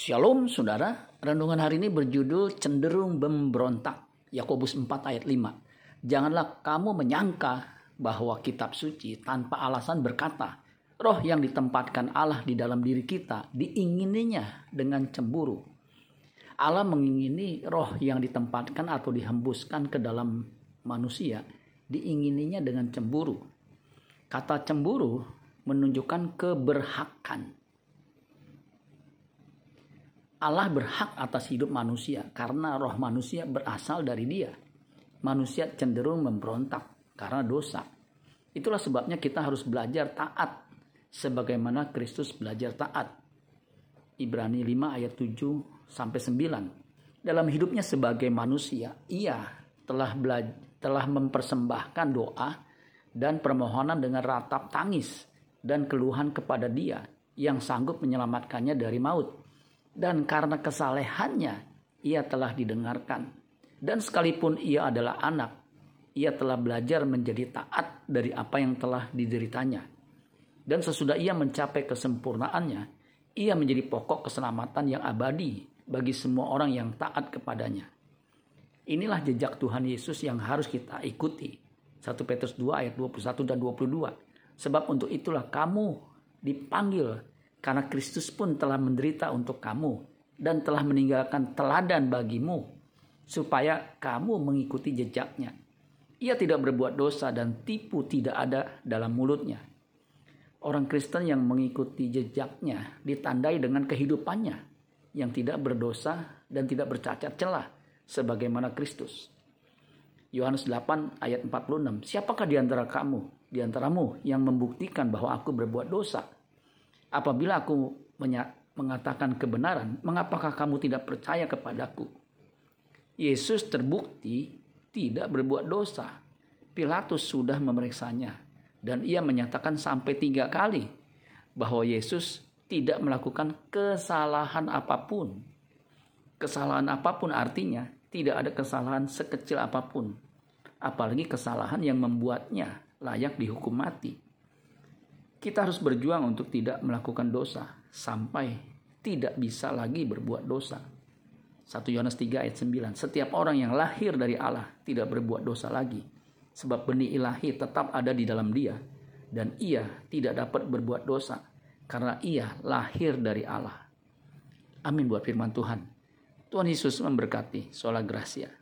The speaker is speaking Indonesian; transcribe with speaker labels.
Speaker 1: Shalom saudara, renungan hari ini berjudul cenderung memberontak. Yakobus 4 ayat 5. Janganlah kamu menyangka bahwa kitab suci tanpa alasan berkata, roh yang ditempatkan Allah di dalam diri kita diingininya dengan cemburu. Allah mengingini roh yang ditempatkan atau dihembuskan ke dalam manusia diingininya dengan cemburu. Kata cemburu menunjukkan keberhakan Allah berhak atas hidup manusia karena roh manusia berasal dari dia. Manusia cenderung memberontak karena dosa. Itulah sebabnya kita harus belajar taat sebagaimana Kristus belajar taat. Ibrani 5 ayat 7 sampai 9. Dalam hidupnya sebagai manusia, ia telah telah mempersembahkan doa dan permohonan dengan ratap tangis dan keluhan kepada Dia yang sanggup menyelamatkannya dari maut dan karena kesalehannya ia telah didengarkan. Dan sekalipun ia adalah anak, ia telah belajar menjadi taat dari apa yang telah dideritanya. Dan sesudah ia mencapai kesempurnaannya, ia menjadi pokok keselamatan yang abadi bagi semua orang yang taat kepadanya. Inilah jejak Tuhan Yesus yang harus kita ikuti. 1 Petrus 2 ayat 21 dan 22. Sebab untuk itulah kamu dipanggil karena Kristus pun telah menderita untuk kamu dan telah meninggalkan teladan bagimu supaya kamu mengikuti jejaknya. Ia tidak berbuat dosa dan tipu tidak ada dalam mulutnya. Orang Kristen yang mengikuti jejaknya ditandai dengan kehidupannya yang tidak berdosa dan tidak bercacat celah sebagaimana Kristus. Yohanes 8 ayat 46. Siapakah di antara kamu, di antaramu yang membuktikan bahwa aku berbuat dosa? Apabila aku mengatakan kebenaran, mengapakah kamu tidak percaya kepadaku? Yesus terbukti tidak berbuat dosa. Pilatus sudah memeriksanya dan ia menyatakan sampai tiga kali bahwa Yesus tidak melakukan kesalahan apa pun. Kesalahan apa pun artinya tidak ada kesalahan sekecil apa pun, apalagi kesalahan yang membuatnya layak dihukum mati. Kita harus berjuang untuk tidak melakukan dosa sampai tidak bisa lagi berbuat dosa. 1 Yohanes 3 ayat 9. Setiap orang yang lahir dari Allah tidak berbuat dosa lagi. Sebab benih ilahi tetap ada di dalam dia. Dan ia tidak dapat berbuat dosa. Karena ia lahir dari Allah. Amin buat firman Tuhan. Tuhan Yesus memberkati. Sola Gracia.